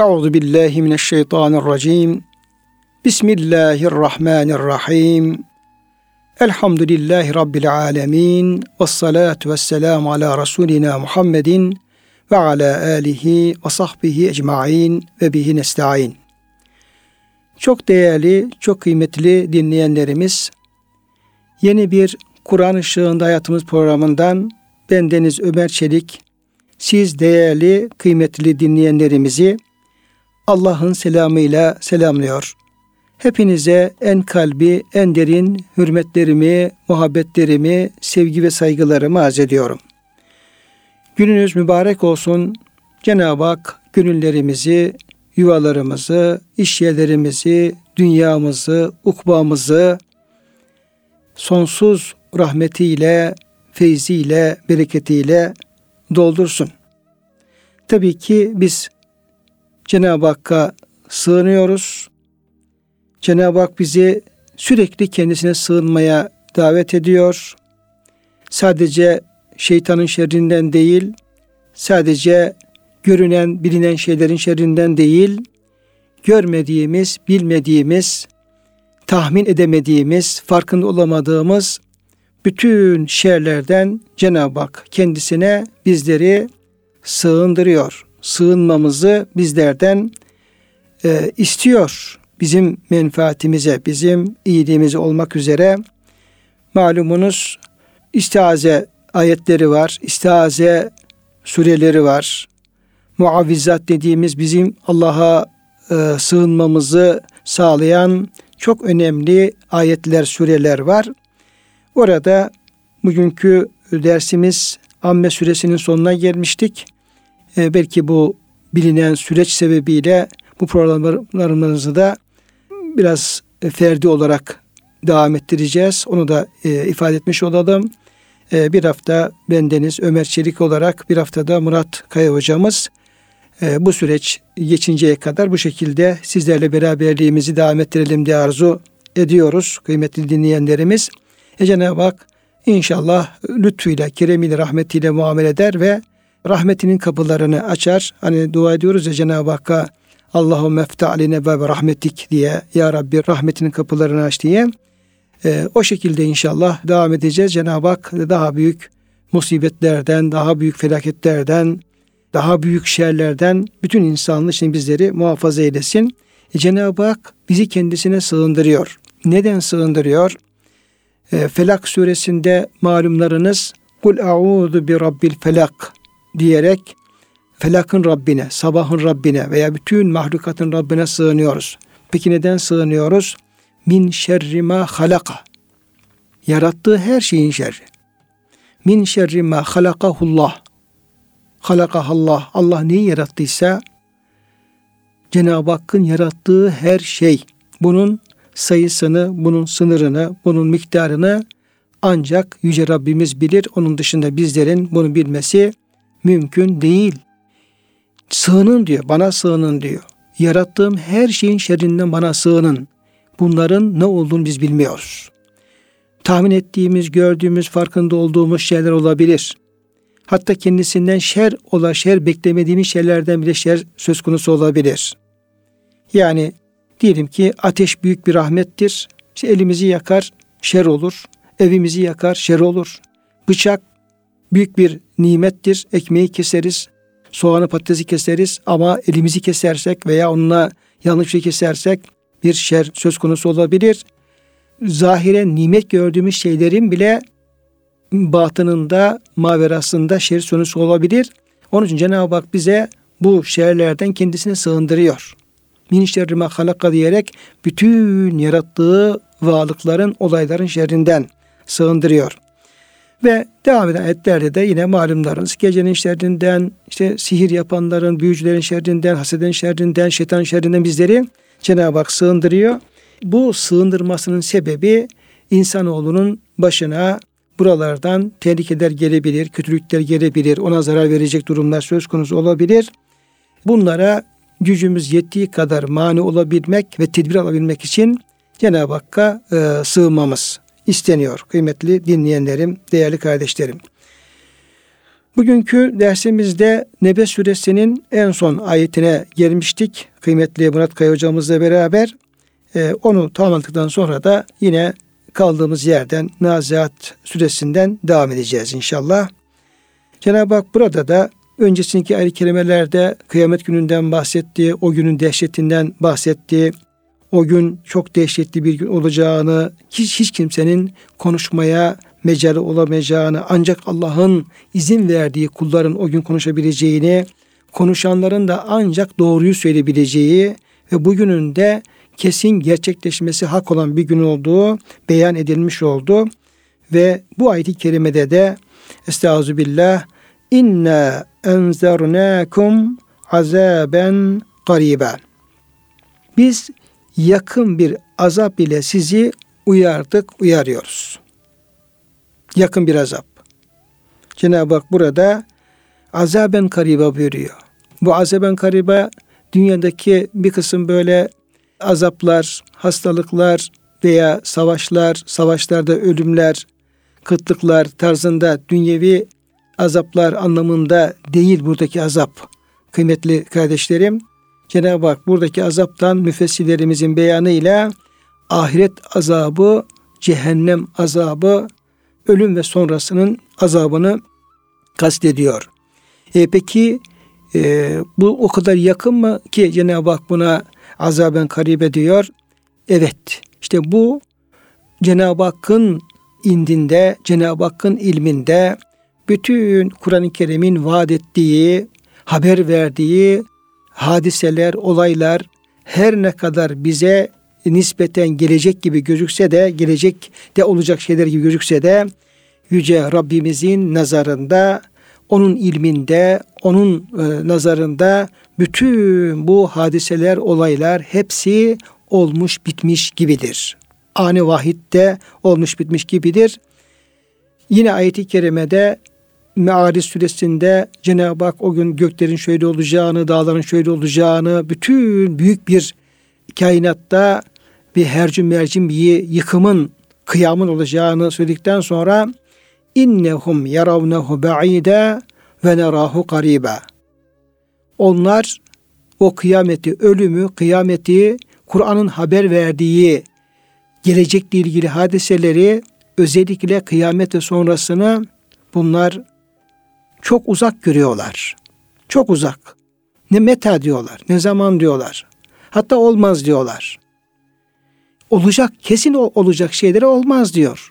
Euzu billahi mineşşeytanirracim. Bismillahirrahmanirrahim. Elhamdülillahi rabbil alamin. Ves salatu vesselam ala rasulina Muhammedin ve ala alihi ve sahbihi ecmaîn ve bihi nestaîn. Çok değerli, çok kıymetli dinleyenlerimiz, yeni bir Kur'an ışığında hayatımız programından ben Deniz Ömer Çelik, siz değerli, kıymetli dinleyenlerimizi Allah'ın selamıyla selamlıyor. Hepinize en kalbi, en derin hürmetlerimi, muhabbetlerimi, sevgi ve saygılarımı arz ediyorum. Gününüz mübarek olsun. Cenab-ı Hak gönüllerimizi, yuvalarımızı, iş yerlerimizi, dünyamızı, ukbamızı sonsuz rahmetiyle, feyziyle, bereketiyle doldursun. Tabii ki biz Cenab-ı Hakk'a sığınıyoruz. Cenab-ı Hak bizi sürekli kendisine sığınmaya davet ediyor. Sadece şeytanın şerrinden değil, sadece görünen, bilinen şeylerin şerrinden değil, görmediğimiz, bilmediğimiz, tahmin edemediğimiz, farkında olamadığımız bütün şerlerden Cenab-ı Hak kendisine bizleri sığındırıyor. Sığınmamızı bizlerden e, istiyor. Bizim menfaatimize, bizim iyiliğimize olmak üzere malumunuz istiaze ayetleri var, istiaze sureleri var. Muavvizat dediğimiz bizim Allah'a e, sığınmamızı sağlayan çok önemli ayetler, sureler var. Orada bugünkü dersimiz Amme suresinin sonuna gelmiştik. E, belki bu bilinen süreç sebebiyle bu programlarımızı da biraz ferdi olarak devam ettireceğiz. Onu da e, ifade etmiş olalım. E, bir hafta bendeniz Ömer Çelik olarak bir haftada Murat Kaya hocamız e, bu süreç geçinceye kadar bu şekilde sizlerle beraberliğimizi devam ettirelim diye arzu ediyoruz kıymetli dinleyenlerimiz. E Cenab-ı Hak inşallah lütfuyla, keremiyle, rahmetiyle muamele eder ve rahmetinin kapılarını açar. Hani dua ediyoruz ya Cenab-ı Hakk'a Allahu mefta aline ve rahmetik diye ya Rabbi rahmetinin kapılarını aç diye. E, o şekilde inşallah devam edeceğiz. Cenab-ı Hak daha büyük musibetlerden, daha büyük felaketlerden, daha büyük şerlerden bütün insanlığı için bizleri muhafaza eylesin. E, Cenab-ı Hak bizi kendisine sığındırıyor. Neden sığındırıyor? E, Felak suresinde malumlarınız Kul a'udhu bi rabbil felak diyerek felakın Rabbine, sabahın Rabbine veya bütün mahlukatın Rabbine sığınıyoruz. Peki neden sığınıyoruz? Min şerri ma halaka. Yarattığı her şeyin şerri. Min şerri ma halakahullah. Halakahallah. Allah neyi yarattıysa Cenab-ı Hakk'ın yarattığı her şey. Bunun sayısını, bunun sınırını, bunun miktarını ancak Yüce Rabbimiz bilir. Onun dışında bizlerin bunu bilmesi mümkün değil. Sığının diyor, bana sığının diyor. Yarattığım her şeyin şerrinden bana sığının. Bunların ne olduğunu biz bilmiyoruz. Tahmin ettiğimiz, gördüğümüz, farkında olduğumuz şeyler olabilir. Hatta kendisinden şer ola şer beklemediğimiz şeylerden bile şer söz konusu olabilir. Yani diyelim ki ateş büyük bir rahmettir. İşte elimizi yakar, şer olur. Evimizi yakar, şer olur. Bıçak büyük bir nimettir. Ekmeği keseriz, soğanı patatesi keseriz ama elimizi kesersek veya onunla yanlış bir şey kesersek bir şer söz konusu olabilir. Zahire nimet gördüğümüz şeylerin bile batınında, maverasında şer söz olabilir. Onun için Cenab-ı Hak bize bu şerlerden kendisine sığındırıyor. Min şerri halaka diyerek bütün yarattığı varlıkların, olayların şerrinden sığındırıyor. Ve devam eden ayetlerde de yine malumlarınız gecenin şerrinden, işte sihir yapanların, büyücülerin şerrinden, haseden şerrinden, şeytan şerrinden bizleri Cenab-ı Hak sığındırıyor. Bu sığındırmasının sebebi insanoğlunun başına buralardan tehlikeler gelebilir, kötülükler gelebilir, ona zarar verecek durumlar söz konusu olabilir. Bunlara gücümüz yettiği kadar mani olabilmek ve tedbir alabilmek için Cenab-ı Hakk'a e, sığınmamız isteniyor kıymetli dinleyenlerim, değerli kardeşlerim. Bugünkü dersimizde Nebe suresinin en son ayetine gelmiştik. Kıymetli Murat Kaya hocamızla beraber. Ee, onu tamamladıktan sonra da yine kaldığımız yerden Nazihat suresinden devam edeceğiz inşallah. Cenab-ı Hak burada da öncesindeki ayet kelimelerde kıyamet gününden bahsetti, o günün dehşetinden bahsetti. O gün çok dehşetli bir gün olacağını, hiç, hiç kimsenin konuşmaya mecali olamayacağını, ancak Allah'ın izin verdiği kulların o gün konuşabileceğini, konuşanların da ancak doğruyu söyleyebileceği ve bugünün de kesin gerçekleşmesi hak olan bir gün olduğu beyan edilmiş oldu. Ve bu ayet-i kerimede de Estağfirullah inna enzernakum azaben garibe. Biz yakın bir azap ile sizi uyardık, uyarıyoruz. Yakın bir azap. Cenab-ı Hak burada azaben karibe buyuruyor. Bu azaben karibe dünyadaki bir kısım böyle azaplar, hastalıklar veya savaşlar, savaşlarda ölümler, kıtlıklar tarzında dünyevi azaplar anlamında değil buradaki azap. Kıymetli kardeşlerim, Cenab-ı Hak buradaki azaptan müfessirlerimizin beyanıyla ahiret azabı, cehennem azabı, ölüm ve sonrasının azabını kastediyor. E peki e, bu o kadar yakın mı ki Cenab-ı Hak buna azaben karibe diyor? Evet. İşte bu Cenab-ı Hakk'ın indinde, Cenab-ı Hakk'ın ilminde bütün Kur'an-ı Kerim'in vaat ettiği, haber verdiği hadiseler, olaylar her ne kadar bize nispeten gelecek gibi gözükse de, gelecek de olacak şeyler gibi gözükse de yüce Rabbimizin nazarında, onun ilminde, onun e, nazarında bütün bu hadiseler, olaylar hepsi olmuş bitmiş gibidir. Ani vahitte olmuş bitmiş gibidir. Yine ayeti kerimede Me'ariz suresinde Cenab-ı Hak o gün göklerin şöyle olacağını, dağların şöyle olacağını, bütün büyük bir kainatta bir hercüm mercim bir yıkımın, kıyamın olacağını söyledikten sonra innehum yaravnehu ba'ide ve nerahu karibe. Onlar o kıyameti, ölümü, kıyameti, Kur'an'ın haber verdiği gelecekle ilgili hadiseleri özellikle kıyamet sonrasını bunlar çok uzak görüyorlar. Çok uzak. Ne meta diyorlar, ne zaman diyorlar. Hatta olmaz diyorlar. Olacak, kesin olacak şeyleri olmaz diyor.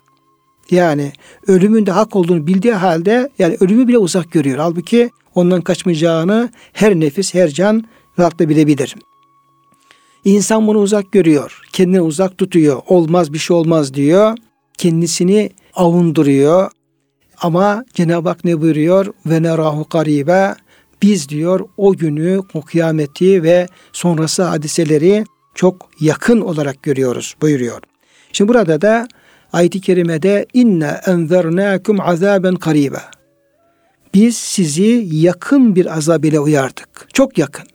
Yani ölümün de hak olduğunu bildiği halde yani ölümü bile uzak görüyor. Halbuki ondan kaçmayacağını her nefis, her can rahatla bilebilir. İnsan bunu uzak görüyor. Kendini uzak tutuyor. Olmaz bir şey olmaz diyor. Kendisini avunduruyor. Ama Cenab-ı Hak ne buyuruyor? Ve nerahu karibe. Biz diyor o günü, o kıyameti ve sonrası hadiseleri çok yakın olarak görüyoruz buyuruyor. Şimdi burada da ayet-i kerimede inne enzernâkum azaben karibe. Biz sizi yakın bir azab ile uyardık. Çok yakın.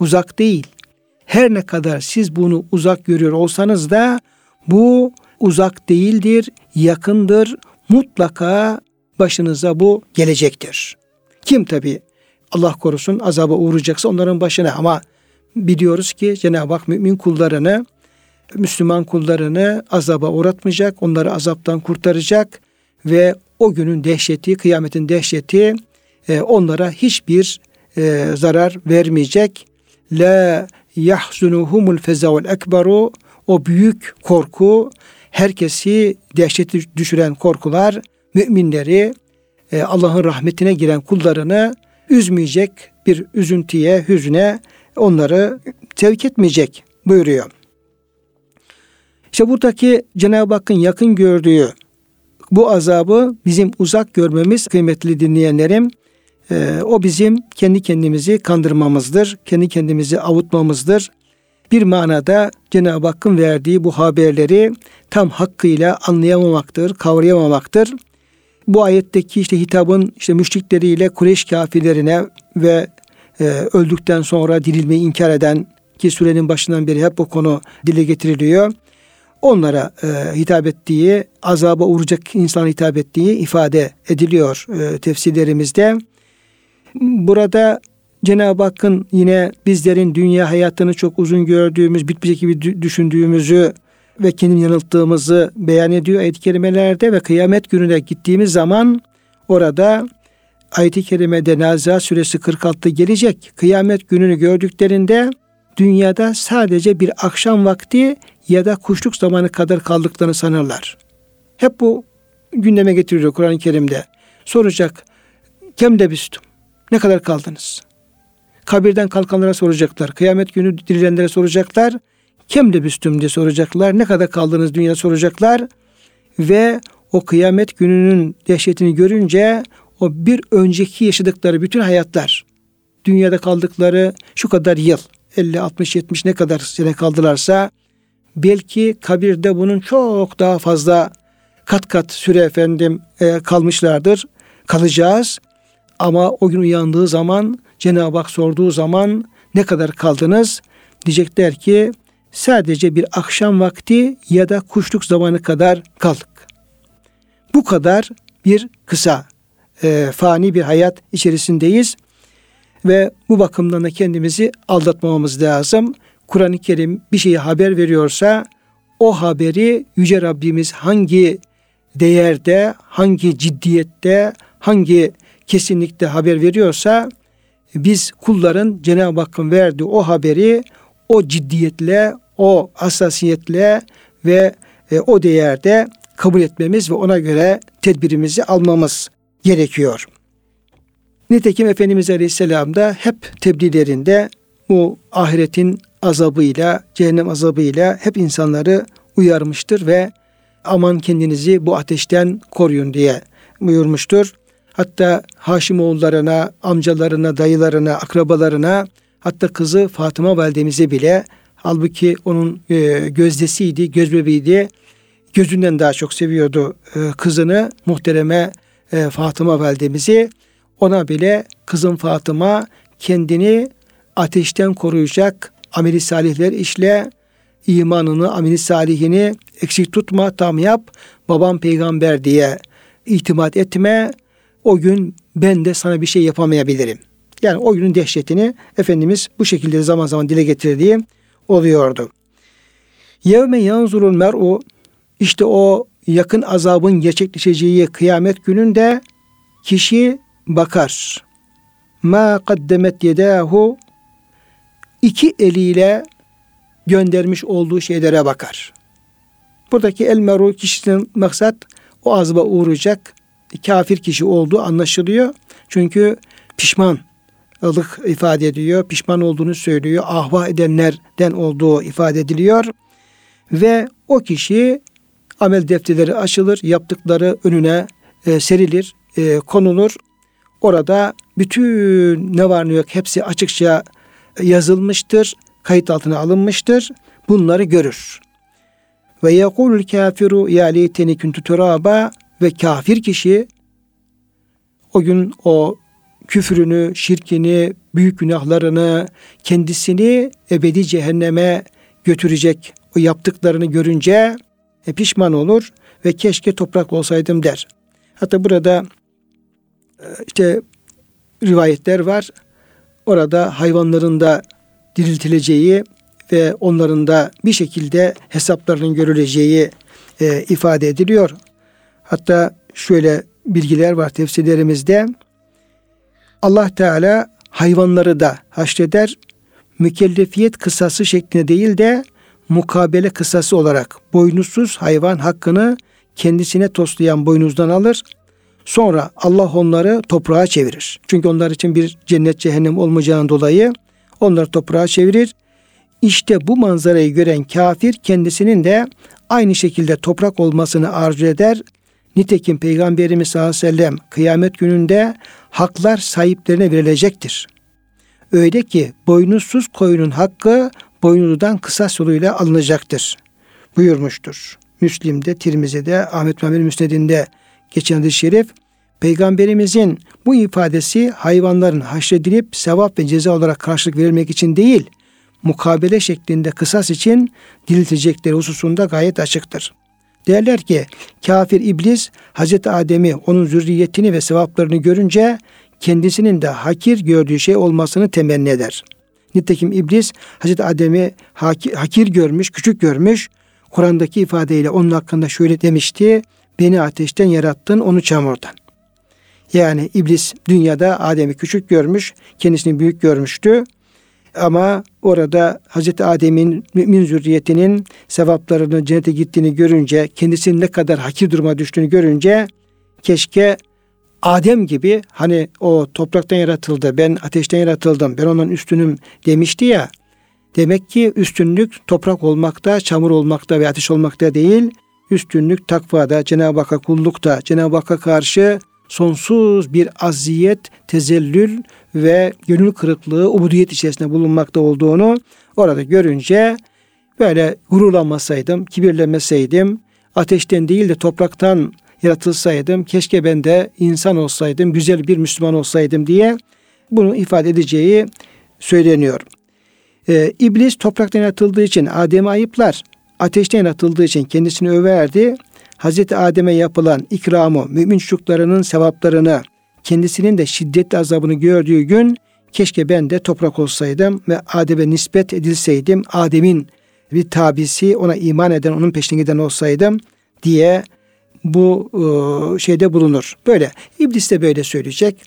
Uzak değil. Her ne kadar siz bunu uzak görüyor olsanız da bu uzak değildir, yakındır. Mutlaka başınıza bu gelecektir. Kim tabi Allah korusun azaba uğrayacaksa onların başına ama biliyoruz ki Cenab-ı Hak mümin kullarını Müslüman kullarını azaba uğratmayacak, onları azaptan kurtaracak ve o günün dehşeti, kıyametin dehşeti e, onlara hiçbir e, zarar vermeyecek. La yahzunuhumul fezaul ekberu o büyük korku herkesi dehşeti düşüren korkular müminleri e, Allah'ın rahmetine giren kullarını üzmeyecek bir üzüntüye, hüzne onları tevk etmeyecek buyuruyor. İşte buradaki Cenab-ı Hakk'ın yakın gördüğü bu azabı bizim uzak görmemiz kıymetli dinleyenlerim. E, o bizim kendi kendimizi kandırmamızdır. Kendi kendimizi avutmamızdır. Bir manada Cenab-ı Hakk'ın verdiği bu haberleri tam hakkıyla anlayamamaktır, kavrayamamaktır. Bu ayetteki işte hitabın işte müşrikleriyle Kureyş kafirlerine ve e, öldükten sonra dirilmeyi inkar eden ki sürenin başından beri hep bu konu dile getiriliyor onlara e, hitap ettiği, azaba uğrayacak insana hitap ettiği ifade ediliyor e, tefsirlerimizde. Burada Cenab-ı Hakk'ın yine bizlerin dünya hayatını çok uzun gördüğümüz, bitmeyecek gibi düşündüğümüzü ve kendini yanılttığımızı beyan ediyor ayet-i kerimelerde ve kıyamet gününe gittiğimiz zaman orada ayet-i kerimede Nazihat suresi 46 gelecek. Kıyamet gününü gördüklerinde dünyada sadece bir akşam vakti ya da kuşluk zamanı kadar kaldıklarını sanırlar. Hep bu gündeme getiriyor Kur'an-ı Kerim'de. Soracak, kem de büstüm, ne kadar kaldınız? Kabirden kalkanlara soracaklar, kıyamet günü dirilenlere soracaklar, kem de büstüm diye soracaklar, ne kadar kaldınız dünya soracaklar ve o kıyamet gününün dehşetini görünce o bir önceki yaşadıkları bütün hayatlar, dünyada kaldıkları şu kadar yıl, 50, 60, 70 ne kadar sene kaldılarsa belki kabirde bunun çok daha fazla kat kat süre efendim e, kalmışlardır. Kalacağız ama o gün uyandığı zaman Cenab-ı Hak sorduğu zaman ne kadar kaldınız? Diyecekler ki sadece bir akşam vakti ya da kuşluk zamanı kadar kaldık. Bu kadar bir kısa e, fani bir hayat içerisindeyiz ve bu bakımdan da kendimizi aldatmamamız lazım. Kur'an-ı Kerim bir şeyi haber veriyorsa o haberi Yüce Rabbimiz hangi değerde, hangi ciddiyette, hangi kesinlikte haber veriyorsa biz kulların Cenab-ı Hakk'ın verdiği o haberi o ciddiyetle, o hassasiyetle ve e, o değerde kabul etmemiz ve ona göre tedbirimizi almamız gerekiyor. Nitekim Efendimiz Aleyhisselam da hep tebliğlerinde bu ahiretin azabıyla, cehennem azabıyla hep insanları uyarmıştır ve aman kendinizi bu ateşten koruyun diye buyurmuştur. Hatta Haşimoğullarına, amcalarına, dayılarına, akrabalarına, hatta kızı Fatıma validemize bile halbuki onun e, gözdesiydi, göz bebeğiydi. Gözünden daha çok seviyordu e, kızını, muhtereme e, Fatıma validemizi. Ona bile kızım Fatıma kendini ateşten koruyacak ameli salihler işle, imanını, ameli salihini eksik tutma, tam yap. Babam peygamber diye itimat etme. O gün ben de sana bir şey yapamayabilirim. Yani o günün dehşetini Efendimiz bu şekilde zaman zaman dile getirdiği oluyordu. Yevme yanzurul mer'u işte o yakın azabın gerçekleşeceği kıyamet gününde kişi bakar. Ma kaddemet yedahu iki eliyle göndermiş olduğu şeylere bakar. Buradaki el meru kişinin maksat o azaba uğrayacak kafir kişi olduğu anlaşılıyor. Çünkü pişmanlık ifade ediyor. Pişman olduğunu söylüyor. Ahva edenlerden olduğu ifade ediliyor. Ve o kişi amel defterleri açılır. Yaptıkları önüne e, serilir, e, konulur. Orada bütün ne var ne yok hepsi açıkça yazılmıştır, kayıt altına alınmıştır. Bunları görür. Ve yekulul kafiru ya leyteni kuntu turaba ve kafir kişi o gün o küfrünü, şirkini, büyük günahlarını, kendisini ebedi cehenneme götürecek o yaptıklarını görünce e, pişman olur ve keşke toprak olsaydım der. Hatta burada e, işte rivayetler var. Orada hayvanların da diriltileceği ve onların da bir şekilde hesaplarının görüleceği e, ifade ediliyor. Hatta şöyle bilgiler var tefsirlerimizde. Allah Teala hayvanları da haşreder. Mükellefiyet kısası şeklinde değil de mukabele kısası olarak boynuzsuz hayvan hakkını kendisine toslayan boynuzdan alır. Sonra Allah onları toprağa çevirir. Çünkü onlar için bir cennet cehennem olmayacağından dolayı onları toprağa çevirir. İşte bu manzarayı gören kafir kendisinin de aynı şekilde toprak olmasını arzu eder. Nitekim Peygamberimiz sallallahu aleyhi ve sellem kıyamet gününde haklar sahiplerine verilecektir. Öyle ki boynuzsuz koyunun hakkı boynuzdan kısa yoluyla alınacaktır buyurmuştur. Müslim'de, Tirmizi'de, Ahmet Mehmet Müsned'inde geçen hadis-i şerif Peygamberimizin bu ifadesi hayvanların haşredilip sevap ve ceza olarak karşılık verilmek için değil, mukabele şeklinde kısas için diriltecekleri hususunda gayet açıktır. Derler ki kafir iblis Hazreti Adem'i onun zürriyetini ve sevaplarını görünce kendisinin de hakir gördüğü şey olmasını temenni eder. Nitekim iblis Hazreti Adem'i hakir görmüş, küçük görmüş. Kur'an'daki ifadeyle onun hakkında şöyle demişti. Beni ateşten yarattın, onu çamurdan. Yani iblis dünyada Adem'i küçük görmüş, kendisini büyük görmüştü. Ama orada Hazreti Adem'in mümin zürriyetinin sevaplarını cennete gittiğini görünce, kendisinin ne kadar hakir duruma düştüğünü görünce keşke Adem gibi hani o topraktan yaratıldı, ben ateşten yaratıldım, ben onun üstünüm demişti ya. Demek ki üstünlük toprak olmakta, çamur olmakta ve ateş olmakta değil. Üstünlük takvada, Cenab-ı Hakk'a kullukta, Cenab-ı Hakk'a karşı sonsuz bir aziyet, tezellül ve gönül kırıklığı, ubudiyet içerisinde bulunmakta olduğunu orada görünce böyle gururlanmasaydım, kibirlenmeseydim, ateşten değil de topraktan yaratılsaydım, keşke ben de insan olsaydım, güzel bir Müslüman olsaydım diye bunu ifade edeceği söyleniyor. Ee, İblis topraktan yaratıldığı için Adem'i ayıplar. Ateşten yaratıldığı için kendisini överdi. Hazreti Adem'e yapılan ikramı, mümin çocuklarının sevaplarını, kendisinin de şiddetli azabını gördüğü gün keşke ben de toprak olsaydım ve Adem'e nispet edilseydim, Adem'in bir tabisi, ona iman eden, onun peşine giden olsaydım diye bu e, şeyde bulunur. Böyle. İblis de böyle söyleyecek.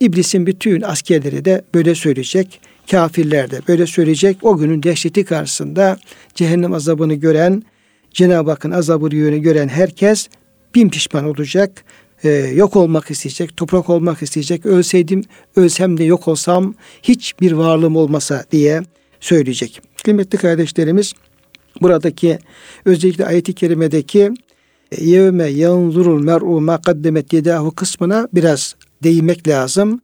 İblisin bütün askerleri de böyle söyleyecek. Kafirler de böyle söyleyecek. O günün dehşeti karşısında cehennem azabını gören, Cenab-ı Hakk'ın azabını gören herkes bin pişman olacak. Ee, yok olmak isteyecek, toprak olmak isteyecek. Ölseydim, ölsem de yok olsam hiçbir varlığım olmasa diye söyleyecek. Kıymetli kardeşlerimiz, buradaki özellikle ayet-i kerimedeki yevme yanzurul mer'u ma kaddemet yedahu kısmına biraz değinmek lazım.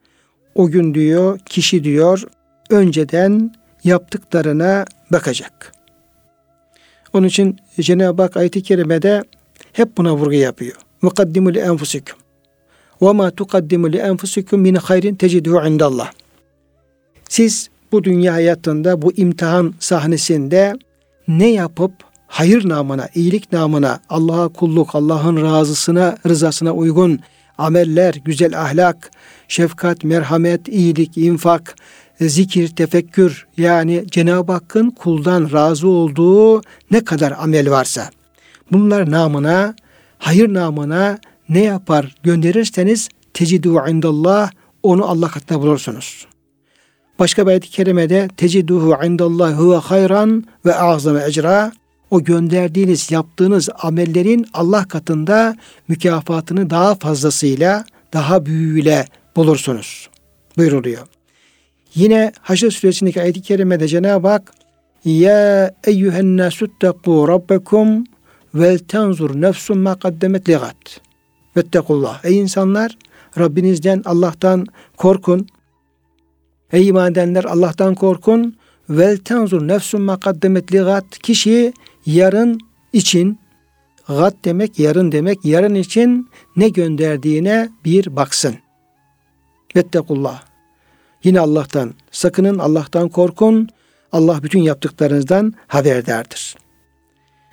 O gün diyor, kişi diyor, önceden yaptıklarına bakacak. Onun için Cenab-ı Hak ayet-i kerimede hep buna vurgu yapıyor. Mukaddimu li enfusikum. Ve ma tukaddimu li enfusikum min hayrin teciduhu indallah. Siz bu dünya hayatında bu imtihan sahnesinde ne yapıp hayır namına, iyilik namına, Allah'a kulluk, Allah'ın razısına, rızasına uygun ameller, güzel ahlak, şefkat, merhamet, iyilik, infak, zikir, tefekkür yani Cenab-ı Hakk'ın kuldan razı olduğu ne kadar amel varsa bunlar namına, hayır namına ne yapar gönderirseniz tecidu indallah onu Allah katında bulursunuz. Başka bir ayet-i kerimede teciduhu indallah huve hayran ve azame ecra o gönderdiğiniz, yaptığınız amellerin Allah katında mükafatını daha fazlasıyla, daha büyüğüyle bulursunuz. Buyuruluyor. Yine Haşr suresindeki ayet-i kerimede Cenab-ı Hak Ya eyyühen nasuttakû rabbekum vel tenzur nefsun ma kaddemet ligat. Vettekullah. Ey insanlar Rabbinizden Allah'tan korkun. Ey iman edenler Allah'tan korkun. Vel tenzur nefsun ma kaddemet ligat. Kişi yarın için gat demek yarın demek yarın için ne gönderdiğine bir baksın. Vettekullah. Yine Allah'tan sakının Allah'tan korkun. Allah bütün yaptıklarınızdan haberdardır.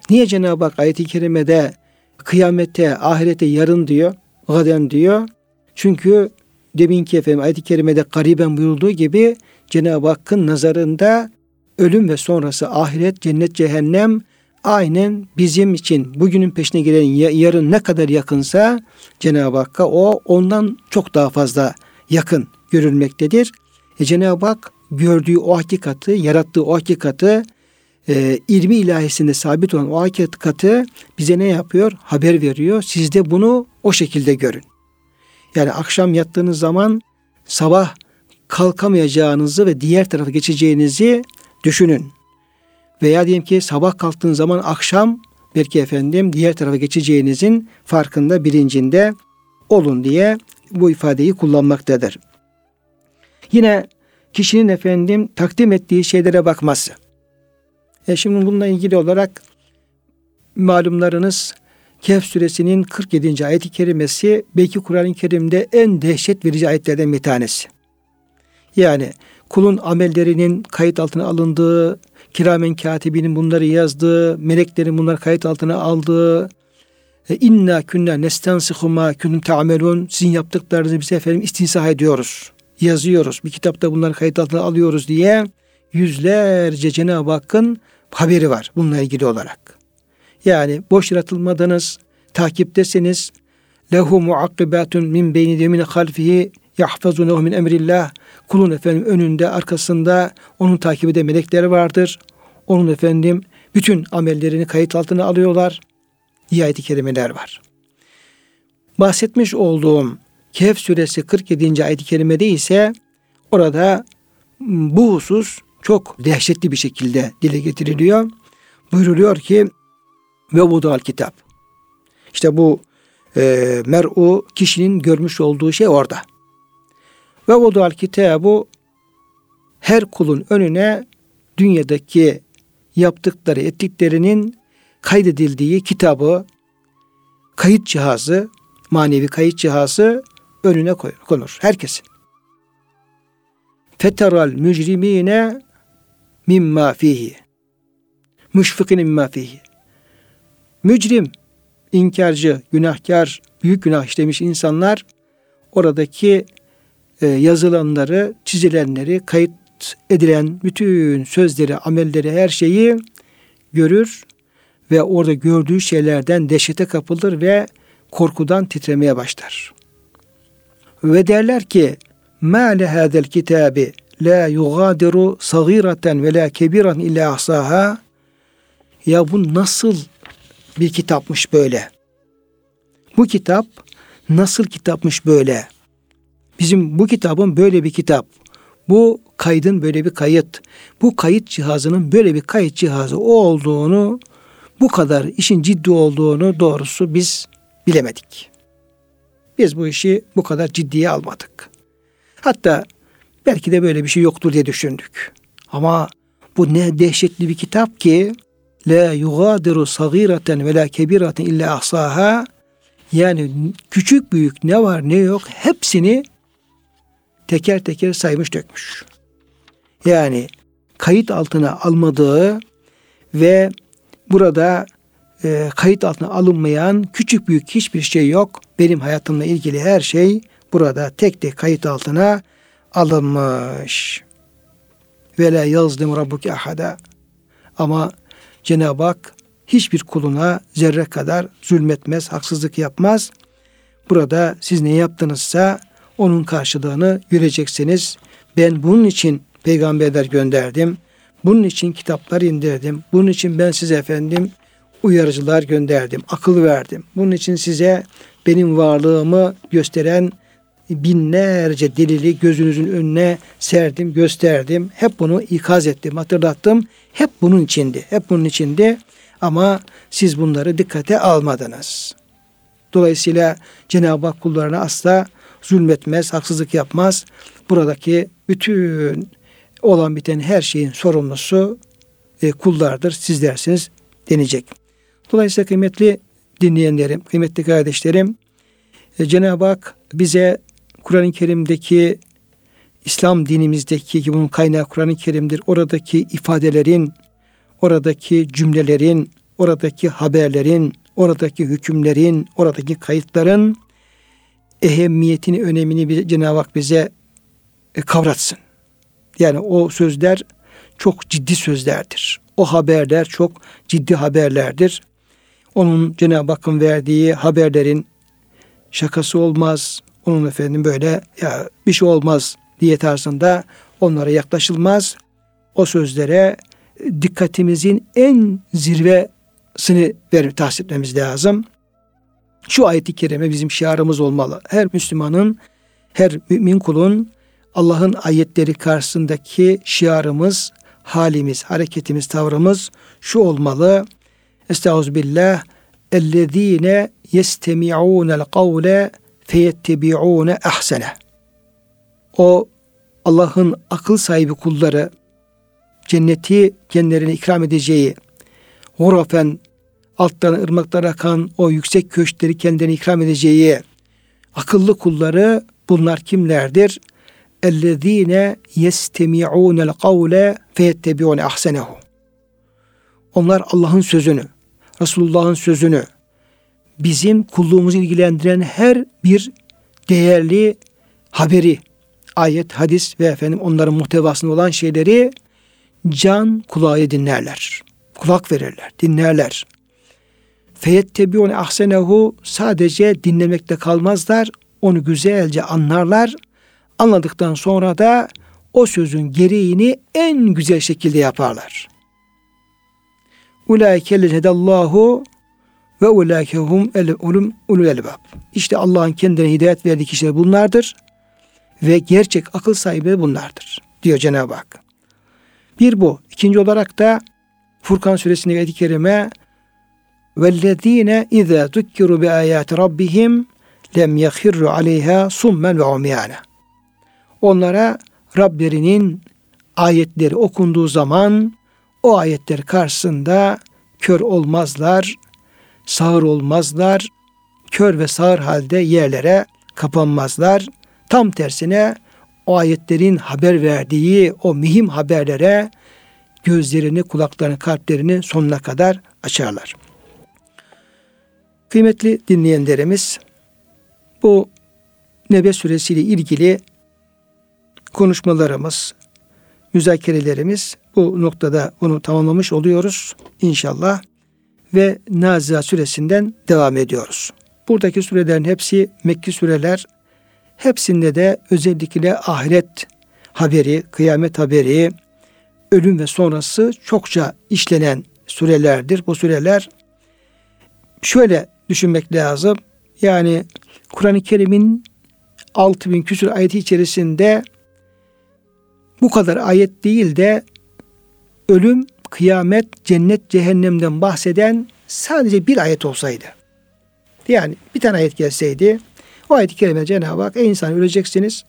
Niye Cenab-ı Hak ayet-i kerimede kıyamette, ahirete yarın diyor, gaden diyor? Çünkü deminki efendim ayet-i kerimede gariben buyurduğu gibi Cenab-ı Hakk'ın nazarında ölüm ve sonrası ahiret, cennet, cehennem aynen bizim için bugünün peşine gelen yarın ne kadar yakınsa Cenab-ı Hakk'a o ondan çok daha fazla yakın görülmektedir. E, Cenab-ı Hak gördüğü o hakikati, yarattığı o hakikati e, ilmi ilahisinde sabit olan o hakikati bize ne yapıyor? Haber veriyor. Siz de bunu o şekilde görün. Yani akşam yattığınız zaman sabah kalkamayacağınızı ve diğer tarafa geçeceğinizi düşünün. Veya diyelim ki sabah kalktığınız zaman akşam belki efendim diğer tarafa geçeceğinizin farkında bilincinde olun diye bu ifadeyi kullanmaktadır. Yine kişinin efendim takdim ettiği şeylere bakması. E şimdi bununla ilgili olarak malumlarınız Kehf suresinin 47. ayet-i kerimesi belki Kur'an-ı Kerim'de en dehşet verici ayetlerden bir tanesi. Yani kulun amellerinin kayıt altına alındığı, kiramen katibinin bunları yazdığı, meleklerin bunları kayıt altına aldığı, e, inna künne nestansihu ma kuntum ta'melun sizin yaptıklarınızı biz efendim istinsah ediyoruz. Yazıyoruz. Bir kitapta bunları kayıt altına alıyoruz diye yüzlerce Cenab-ı Hakk'ın haberi var bununla ilgili olarak. Yani boş yaratılmadınız, takiptesiniz. Lehu muakkibatun min beyni de min halfihi yahfazunehu min emrillah. Kulun efendim önünde, arkasında onun takip eden melekleri vardır. Onun efendim bütün amellerini kayıt altına alıyorlar. İyi ayet-i kerimeler var. Bahsetmiş olduğum Kehf suresi 47. ayet-i kerimede ise orada bu husus çok dehşetli bir şekilde dile getiriliyor. Buyuruluyor ki ve vudal kitap. İşte bu e, mer'u kişinin görmüş olduğu şey orada. Ve vudal kitabu her kulun önüne dünyadaki yaptıkları, ettiklerinin kaydedildiği kitabı, kayıt cihazı, manevi kayıt cihazı önüne konur. Herkesin. Feteral mücrimine mimma fihi. Müşfikine mimma fihi. Mücrim, inkarcı, günahkar, büyük günah işlemiş insanlar oradaki e, yazılanları, çizilenleri, kayıt edilen bütün sözleri, amelleri, her şeyi görür ve orada gördüğü şeylerden dehşete kapılır ve korkudan titremeye başlar. Ve derler ki hadel kitabi la yugadiru sagireten ve la kebiran illa ahsaha ya bu nasıl bir kitapmış böyle? Bu kitap nasıl kitapmış böyle? Bizim bu kitabın böyle bir kitap. Bu kaydın böyle bir kayıt. Bu kayıt cihazının böyle bir kayıt cihazı olduğunu bu kadar işin ciddi olduğunu doğrusu biz bilemedik. Biz bu işi bu kadar ciddiye almadık. Hatta belki de böyle bir şey yoktur diye düşündük. Ama bu ne dehşetli bir kitap ki la yugadiru sagireten ve la kebiraten illa ahsaha yani küçük büyük ne var ne yok hepsini teker teker saymış dökmüş. Yani kayıt altına almadığı ve burada e, kayıt altına alınmayan küçük büyük hiçbir şey yok. Benim hayatımla ilgili her şey burada tek tek kayıt altına alınmış. Ve la yazlim rabbuke ahada. Ama Cenab-ı Hak hiçbir kuluna zerre kadar zulmetmez, haksızlık yapmaz. Burada siz ne yaptınızsa onun karşılığını göreceksiniz. Ben bunun için peygamberler gönderdim. Bunun için kitaplar indirdim. Bunun için ben size efendim uyarıcılar gönderdim. Akıl verdim. Bunun için size benim varlığımı gösteren binlerce delili gözünüzün önüne serdim, gösterdim. Hep bunu ikaz ettim, hatırlattım. Hep bunun içindi. Hep bunun içinde ama siz bunları dikkate almadınız. Dolayısıyla Cenab-ı Hak kullarına asla zulmetmez, haksızlık yapmaz. Buradaki bütün olan biten her şeyin sorumlusu e, kullardır, sizlersiniz denecek. Dolayısıyla kıymetli dinleyenlerim, kıymetli kardeşlerim, e, Cenab-ı Hak bize Kur'an-ı Kerim'deki İslam dinimizdeki ki bunun kaynağı Kur'an-ı Kerim'dir. Oradaki ifadelerin, oradaki cümlelerin, oradaki haberlerin, oradaki hükümlerin, oradaki kayıtların ehemmiyetini, önemini Cenab-ı Hak bize e, kavratsın. Yani o sözler çok ciddi sözlerdir. O haberler çok ciddi haberlerdir. Onun Cenab-ı Hakk'ın verdiği haberlerin şakası olmaz. Onun efendim böyle ya bir şey olmaz diye tarzında onlara yaklaşılmaz. O sözlere dikkatimizin en zirvesini verip tahsis etmemiz lazım. Şu ayeti kerime bizim şiarımız olmalı. Her Müslümanın, her mümin kulun Allah'ın ayetleri karşısındaki şiarımız, halimiz, hareketimiz, tavrımız şu olmalı. Estağfirullah. Ellezine yestemi'ûnel kavle feyettebi'ûne ahsene. O Allah'ın akıl sahibi kulları cenneti kendilerine ikram edeceği hurafen alttan ırmaklar akan o yüksek köşkleri kendilerine ikram edeceği akıllı kulları bunlar kimlerdir? اَلَّذ۪ينَ يَسْتَمِعُونَ الْقَوْلَ فَيَتَّبِعُونَ اَحْسَنَهُ Onlar Allah'ın sözünü, Resulullah'ın sözünü, bizim kulluğumuzu ilgilendiren her bir değerli haberi, ayet, hadis ve efendim onların muhtevasında olan şeyleri can kulağı dinlerler. Kulak verirler, dinlerler. Feyettebiun ahsenehu sadece dinlemekte kalmazlar. Onu güzelce anlarlar. Anladıktan sonra da o sözün gereğini en güzel şekilde yaparlar. Ulaike hedallahu ve ulaike hum el ulum ulul elbab. İşte Allah'ın kendine hidayet verdiği kişiler bunlardır ve gerçek akıl sahibi bunlardır diyor Cenab-ı Hak. Bir bu. İkinci olarak da Furkan suresindeki ayet-i kerime وَالَّذ۪ينَ اِذَا ذُكِّرُوا بِآيَاتِ رَبِّهِمْ lem yahirru aleyha summen ve umyana. Onlara Rablerinin ayetleri okunduğu zaman o ayetler karşısında kör olmazlar, sağır olmazlar, kör ve sağır halde yerlere kapanmazlar. Tam tersine o ayetlerin haber verdiği o mühim haberlere gözlerini, kulaklarını, kalplerini sonuna kadar açarlar. Kıymetli dinleyenlerimiz, bu Nebe suresiyle ilgili konuşmalarımız, müzakerelerimiz bu noktada bunu tamamlamış oluyoruz inşallah ve Nazia suresinden devam ediyoruz. Buradaki surelerin hepsi Mekki sureler. Hepsinde de özellikle ahiret haberi, kıyamet haberi, ölüm ve sonrası çokça işlenen surelerdir. Bu sureler şöyle düşünmek lazım. Yani Kur'an-ı Kerim'in 6000 küsur ayeti içerisinde bu kadar ayet değil de ölüm, kıyamet, cennet, cehennemden bahseden sadece bir ayet olsaydı. Yani bir tane ayet gelseydi o ayet-i kerime Cenab-ı Hak ey insan öleceksiniz.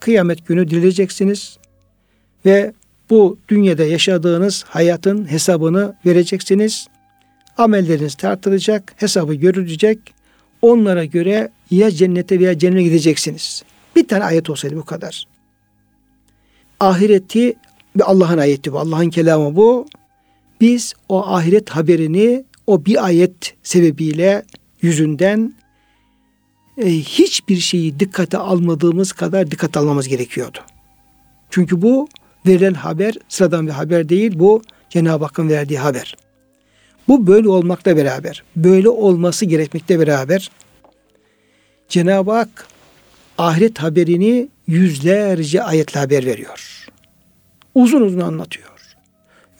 Kıyamet günü dirileceksiniz. Ve bu dünyada yaşadığınız hayatın hesabını vereceksiniz. Amelleriniz tartılacak, hesabı görülecek. Onlara göre ya cennete veya cennete gideceksiniz. Bir tane ayet olsaydı bu kadar. Ahireti Allah'ın ayeti bu. Allah'ın kelamı bu. Biz o ahiret haberini o bir ayet sebebiyle yüzünden e, hiçbir şeyi dikkate almadığımız kadar dikkate almamız gerekiyordu. Çünkü bu verilen haber sıradan bir haber değil. Bu Cenab-ı Hakk'ın verdiği haber. Bu böyle olmakla beraber, böyle olması gerekmekle beraber Cenab-ı Hak ahiret haberini yüzlerce ayetle haber veriyor. Uzun uzun anlatıyor.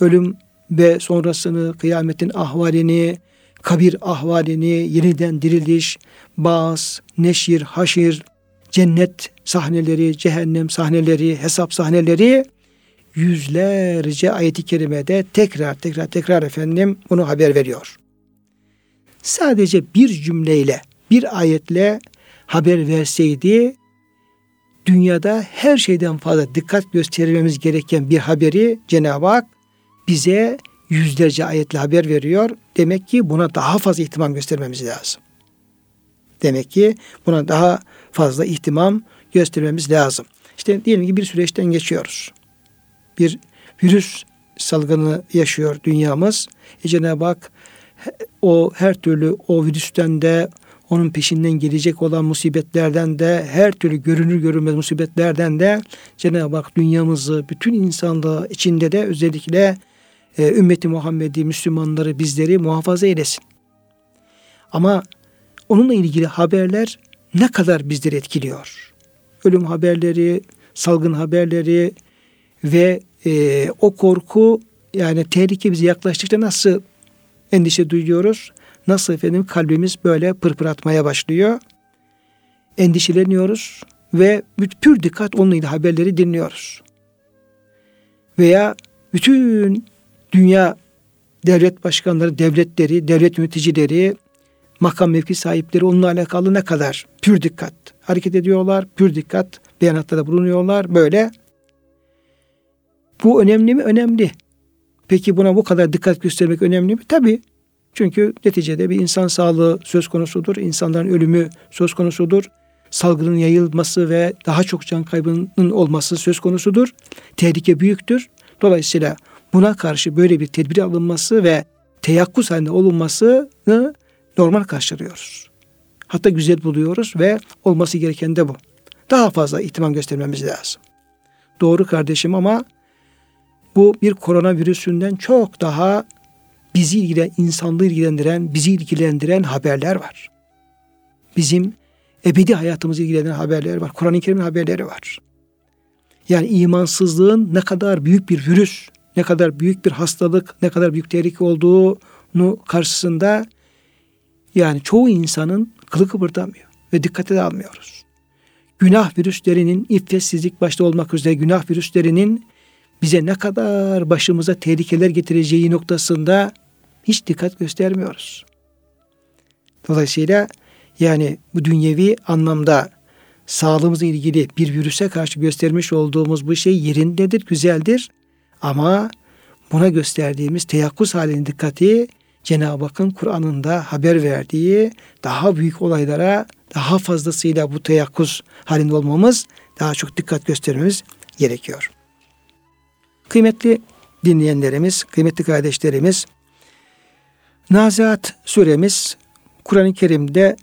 Ölüm ve sonrasını, kıyametin ahvalini, kabir ahvalini, yeniden diriliş, bağız, neşir, haşir, cennet sahneleri, cehennem sahneleri, hesap sahneleri yüzlerce ayet-i kerimede tekrar tekrar tekrar efendim bunu haber veriyor. Sadece bir cümleyle, bir ayetle haber verseydi dünyada her şeyden fazla dikkat göstermemiz gereken bir haberi Cenab-ı Hak bize yüzlerce ayetle haber veriyor. Demek ki buna daha fazla ihtimam göstermemiz lazım. Demek ki buna daha fazla ihtimam göstermemiz lazım. İşte diyelim ki bir süreçten geçiyoruz. Bir virüs salgını yaşıyor dünyamız. E Cenab-ı Hak o her türlü o virüsten de onun peşinden gelecek olan musibetlerden de her türlü görünür görünmez musibetlerden de Cenab-ı Hak dünyamızı bütün insanlığı içinde de özellikle e, ümmeti Muhammed'i, Müslümanları, bizleri muhafaza eylesin. Ama onunla ilgili haberler ne kadar bizleri etkiliyor? Ölüm haberleri, salgın haberleri ve e, o korku yani tehlike bize yaklaştıkça nasıl endişe duyuyoruz? Nasıl efendim kalbimiz böyle pırpır atmaya başlıyor? Endişeleniyoruz ve pür dikkat onunla ilgili haberleri dinliyoruz. Veya bütün dünya devlet başkanları, devletleri, devlet yöneticileri, makam mevki sahipleri onunla alakalı ne kadar pür dikkat hareket ediyorlar, pür dikkat beyanatlarda bulunuyorlar böyle. Bu önemli mi? Önemli. Peki buna bu kadar dikkat göstermek önemli mi? Tabii. Çünkü neticede bir insan sağlığı söz konusudur. insanların ölümü söz konusudur. salgının yayılması ve daha çok can kaybının olması söz konusudur. Tehlike büyüktür. Dolayısıyla buna karşı böyle bir tedbir alınması ve teyakkuz halinde olunmasını normal karşılıyoruz. Hatta güzel buluyoruz ve olması gereken de bu. Daha fazla ihtimam göstermemiz lazım. Doğru kardeşim ama bu bir koronavirüsünden çok daha bizi ilgilen, insanlığı ilgilendiren, bizi ilgilendiren haberler var. Bizim ebedi hayatımızı ilgilendiren haberler var. Kur'an-ı Kerim'in haberleri var. Yani imansızlığın ne kadar büyük bir virüs, ne kadar büyük bir hastalık, ne kadar büyük tehlike olduğunu karşısında yani çoğu insanın kılı kıpırdamıyor ve dikkate de almıyoruz. Günah virüslerinin, iffetsizlik başta olmak üzere günah virüslerinin bize ne kadar başımıza tehlikeler getireceği noktasında hiç dikkat göstermiyoruz. Dolayısıyla yani bu dünyevi anlamda sağlığımızla ilgili bir virüse karşı göstermiş olduğumuz bu şey yerindedir, güzeldir. Ama buna gösterdiğimiz teyakkuz halinin dikkati Cenab-ı Hakk'ın Kur'an'ında haber verdiği daha büyük olaylara daha fazlasıyla bu teyakkuz halinde olmamız, daha çok dikkat göstermemiz gerekiyor. Kıymetli dinleyenlerimiz, kıymetli kardeşlerimiz, Naziat suremiz Kur'an-ı Kerim'de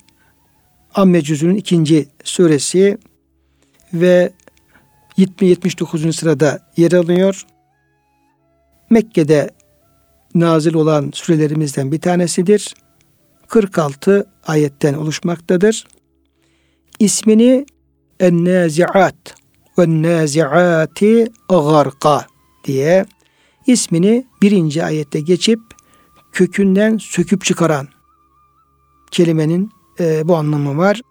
Amme cüzünün ikinci suresi ve 70-79. sırada yer alıyor. Mekke'de nazil olan sürelerimizden bir tanesidir. 46 ayetten oluşmaktadır. İsmini En-Nazi'at ve Nazi'ati Garqa diye ismini birinci ayette geçip kökünden söküp çıkaran kelimenin e, bu anlamı var.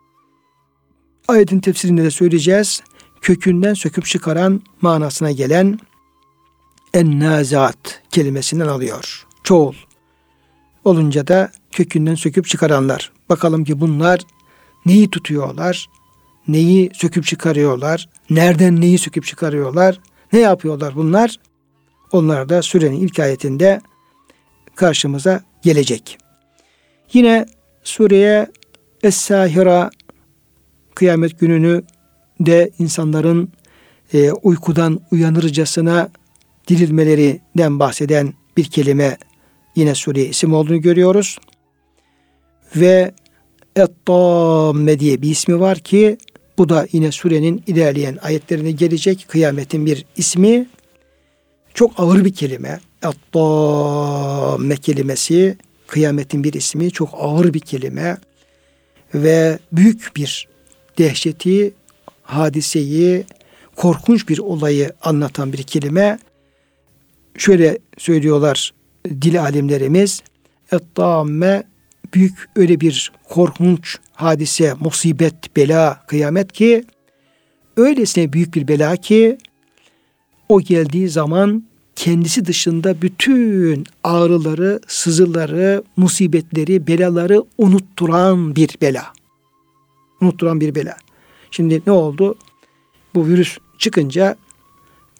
Ayetin tefsirinde de söyleyeceğiz. Kökünden söküp çıkaran manasına gelen en-nazat kelimesinden alıyor. Çoğul. Olunca da kökünden söküp çıkaranlar. Bakalım ki bunlar neyi tutuyorlar? Neyi söküp çıkarıyorlar? Nereden neyi söküp çıkarıyorlar? Ne yapıyorlar bunlar? Onlar da sürenin ilk ayetinde karşımıza gelecek. Yine sureye Es-Sahira kıyamet gününü de insanların e, uykudan uyanırcasına dirilmelerinden bahseden bir kelime yine sureye isim olduğunu görüyoruz. Ve Et-Tamme diye bir ismi var ki bu da yine surenin ilerleyen ayetlerine gelecek kıyametin bir ismi. Çok ağır bir kelime. Et-Tamme kelimesi kıyametin bir ismi. Çok ağır bir kelime ve büyük bir dehşeti, hadiseyi, korkunç bir olayı anlatan bir kelime. Şöyle söylüyorlar dil alimlerimiz. Et-tamme büyük öyle bir korkunç hadise, musibet, bela, kıyamet ki öylesine büyük bir bela ki o geldiği zaman kendisi dışında bütün ağrıları, sızıları, musibetleri, belaları unutturan bir bela. Unutturan bir bela. Şimdi ne oldu? Bu virüs çıkınca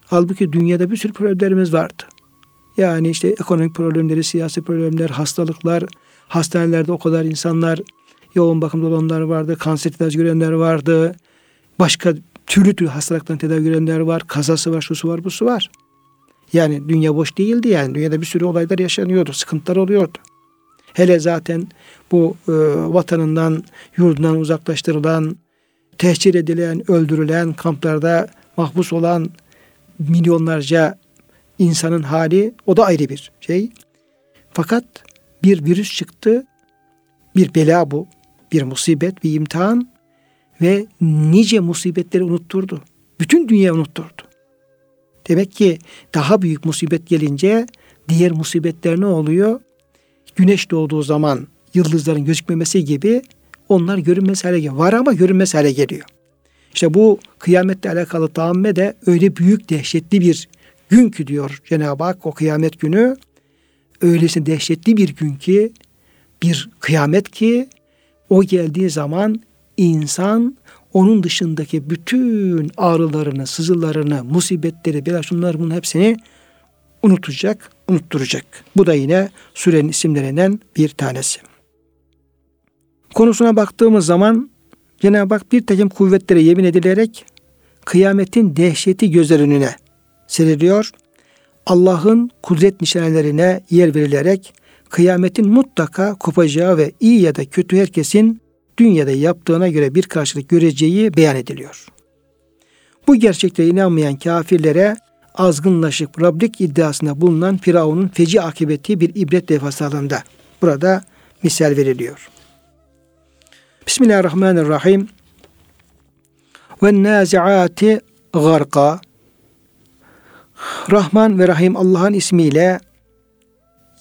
halbuki dünyada bir sürü problemlerimiz vardı. Yani işte ekonomik problemleri, siyasi problemler, hastalıklar, hastanelerde o kadar insanlar yoğun bakımda olanlar vardı, kanser tedavi görenler vardı. Başka türlü türlü hastalıktan tedavi görenler var, kazası var, şusu var, busu var. Yani dünya boş değildi yani. Dünyada bir sürü olaylar yaşanıyordu, sıkıntılar oluyordu. Hele zaten bu e, vatanından, yurdundan uzaklaştırılan, tehcir edilen, öldürülen, kamplarda mahpus olan milyonlarca insanın hali o da ayrı bir şey. Fakat bir virüs çıktı, bir bela bu, bir musibet, bir imtihan ve nice musibetleri unutturdu. Bütün dünya unutturdu. Demek ki daha büyük musibet gelince diğer musibetler ne oluyor? Güneş doğduğu zaman yıldızların gözükmemesi gibi onlar görünmez hale geliyor. Var ama görünmez hale geliyor. İşte bu kıyametle alakalı tahamme de öyle büyük dehşetli bir gün ki diyor Cenab-ı Hak o kıyamet günü öylesine dehşetli bir gün ki bir kıyamet ki o geldiği zaman insan onun dışındaki bütün ağrılarını, sızılarını, musibetleri, bela şunlar bunun hepsini unutacak, unutturacak. Bu da yine sürenin isimlerinden bir tanesi. Konusuna baktığımız zaman Cenab-ı Hak bir takım kuvvetlere yemin edilerek kıyametin dehşeti gözler önüne seriliyor. Allah'ın kudret nişanelerine yer verilerek kıyametin mutlaka kopacağı ve iyi ya da kötü herkesin dünyada yaptığına göre bir karşılık göreceği beyan ediliyor. Bu gerçeklere inanmayan kafirlere azgınlaşıp Rablik iddiasında bulunan Firavun'un feci akıbeti bir ibret levhası Burada misal veriliyor. Bismillahirrahmanirrahim. Ve naziati garka. Rahman ve Rahim Allah'ın ismiyle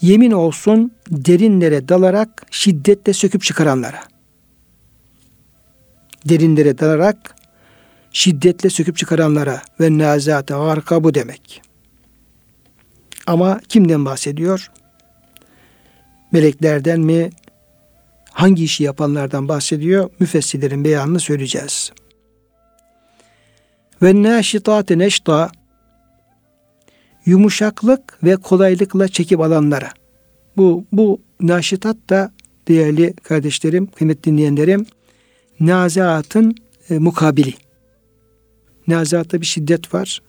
yemin olsun derinlere dalarak şiddetle söküp çıkaranlara. Derinlere dalarak şiddetle söküp çıkaranlara ve nazate garka bu demek. Ama kimden bahsediyor? Meleklerden mi, hangi işi yapanlardan bahsediyor? Müfessirlerin beyanını söyleyeceğiz. Ve neşitate neşta yumuşaklık ve kolaylıkla çekip alanlara. Bu bu naşitat da değerli kardeşlerim, kıymetli dinleyenlerim, nazaatın e, mukabili. Nazaatta bir şiddet var.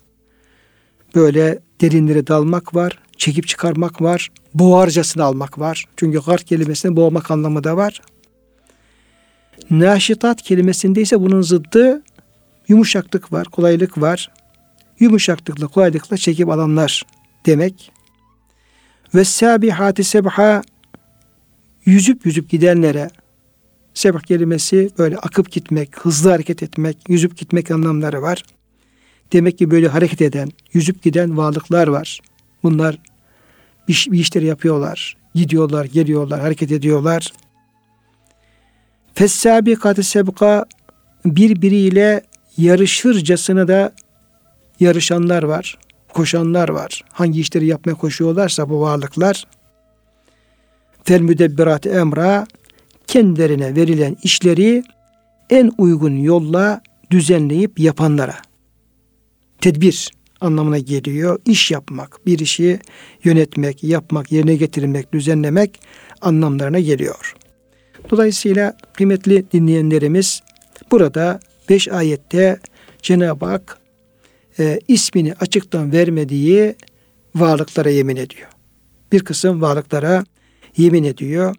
Böyle derinlere dalmak var, çekip çıkarmak var, boğarcasını almak var. Çünkü gark kelimesinde boğmak anlamı da var. Naşitat kelimesinde ise bunun zıddı yumuşaklık var, kolaylık var. Yumuşaklıkla, kolaylıkla çekip alanlar demek. Ve sabihati sebha yüzüp yüzüp gidenlere sebh kelimesi böyle akıp gitmek, hızlı hareket etmek, yüzüp gitmek anlamları var. Demek ki böyle hareket eden, yüzüp giden varlıklar var. Bunlar bir, bir işleri yapıyorlar. Gidiyorlar, geliyorlar, hareket ediyorlar. Fessabikatı sebka birbiriyle yarışırcasına da yarışanlar var, koşanlar var. Hangi işleri yapmaya koşuyorlarsa bu varlıklar fel müdebbirat emra kendilerine verilen işleri en uygun yolla düzenleyip yapanlara. Tedbir anlamına geliyor. İş yapmak, bir işi yönetmek, yapmak, yerine getirmek, düzenlemek anlamlarına geliyor. Dolayısıyla kıymetli dinleyenlerimiz burada beş ayette Cenab-ı Hak e, ismini açıktan vermediği varlıklara yemin ediyor. Bir kısım varlıklara yemin ediyor.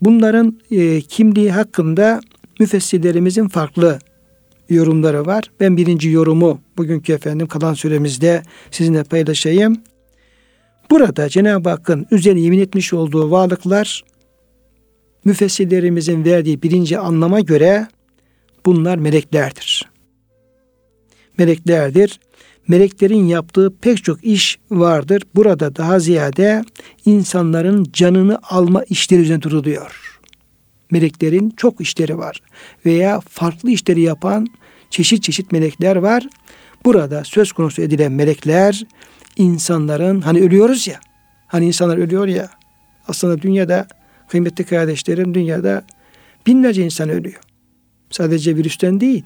Bunların e, kimliği hakkında müfessirlerimizin farklı yorumları var. Ben birinci yorumu bugünkü efendim kalan süremizde sizinle paylaşayım. Burada Cenab-ı Hakk'ın üzerine yemin etmiş olduğu varlıklar müfessirlerimizin verdiği birinci anlama göre bunlar meleklerdir. Meleklerdir. Meleklerin yaptığı pek çok iş vardır. Burada daha ziyade insanların canını alma işleri üzerine duruluyor. Meleklerin çok işleri var. Veya farklı işleri yapan çeşit çeşit melekler var. Burada söz konusu edilen melekler insanların hani ölüyoruz ya. Hani insanlar ölüyor ya. Aslında dünyada kıymetli kardeşlerim dünyada binlerce insan ölüyor. Sadece virüsten değil.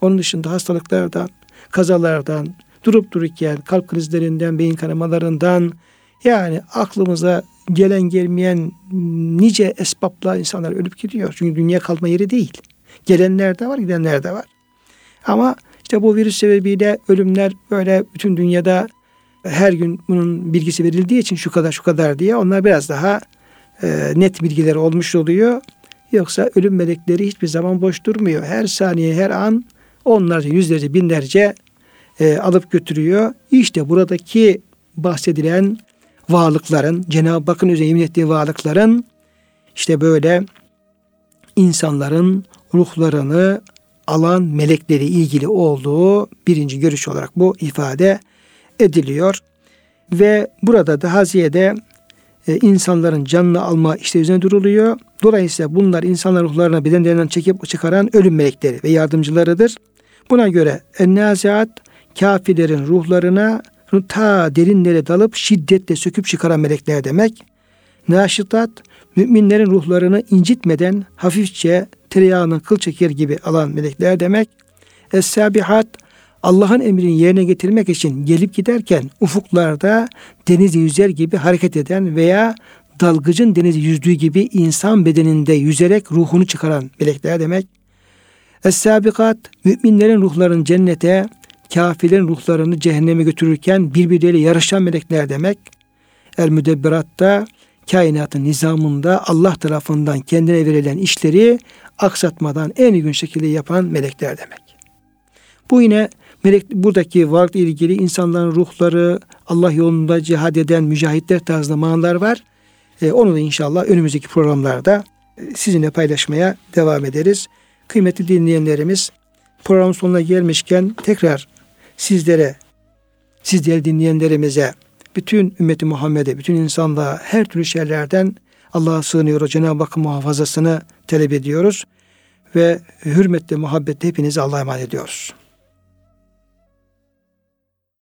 Onun dışında hastalıklardan, kazalardan, durup dururken kalp krizlerinden, beyin kanamalarından yani aklımıza gelen gelmeyen nice esbapla insanlar ölüp gidiyor. Çünkü dünya kalma yeri değil. Gelenler de var, gidenler de var. Ama işte bu virüs sebebiyle ölümler böyle bütün dünyada her gün bunun bilgisi verildiği için şu kadar şu kadar diye onlar biraz daha e, net bilgiler olmuş oluyor. Yoksa ölüm melekleri hiçbir zaman boş durmuyor. Her saniye, her an onlarca, yüzlerce, binlerce e, alıp götürüyor. İşte buradaki bahsedilen varlıkların, Cenab-ı Hakk'ın üzerine yemin ettiği varlıkların işte böyle insanların ruhlarını alan melekleri ilgili olduğu birinci görüş olarak bu ifade ediliyor. Ve burada daha ziyade e, insanların canını alma işte üzerine duruluyor. Dolayısıyla bunlar insanlar ruhlarına bedenlerinden çekip çıkaran ölüm melekleri ve yardımcılarıdır. Buna göre ennaziat kafirlerin ruhlarına ta derinlere dalıp şiddetle söküp çıkaran melekler demek. Naşitat müminlerin ruhlarını incitmeden hafifçe tereyağının kıl çeker gibi alan melekler demek. Es-sabihat Allah'ın emrini yerine getirmek için gelip giderken ufuklarda denizi yüzer gibi hareket eden veya dalgıcın denizi yüzdüğü gibi insan bedeninde yüzerek ruhunu çıkaran melekler demek. Es-sabikat müminlerin ruhlarını cennete, kafirlerin ruhlarını cehenneme götürürken birbirleriyle yarışan melekler demek. El müdebbiratta kainatın nizamında Allah tarafından kendine verilen işleri aksatmadan en uygun şekilde yapan melekler demek. Bu yine melek buradaki varlıkla ilgili insanların ruhları, Allah yolunda cihad eden mücahitler tarzında manalar var. E, onu da inşallah önümüzdeki programlarda e, sizinle paylaşmaya devam ederiz. Kıymetli dinleyenlerimiz programın sonuna gelmişken tekrar sizlere, siz değerli dinleyenlerimize, bütün ümmeti Muhammed'e, bütün insanlığa her türlü şeylerden Allah'a sığınıyoruz. Cenab-ı Hakk'ın muhafazasını talep ediyoruz. Ve hürmetle, muhabbetle hepinizi Allah'a emanet ediyoruz.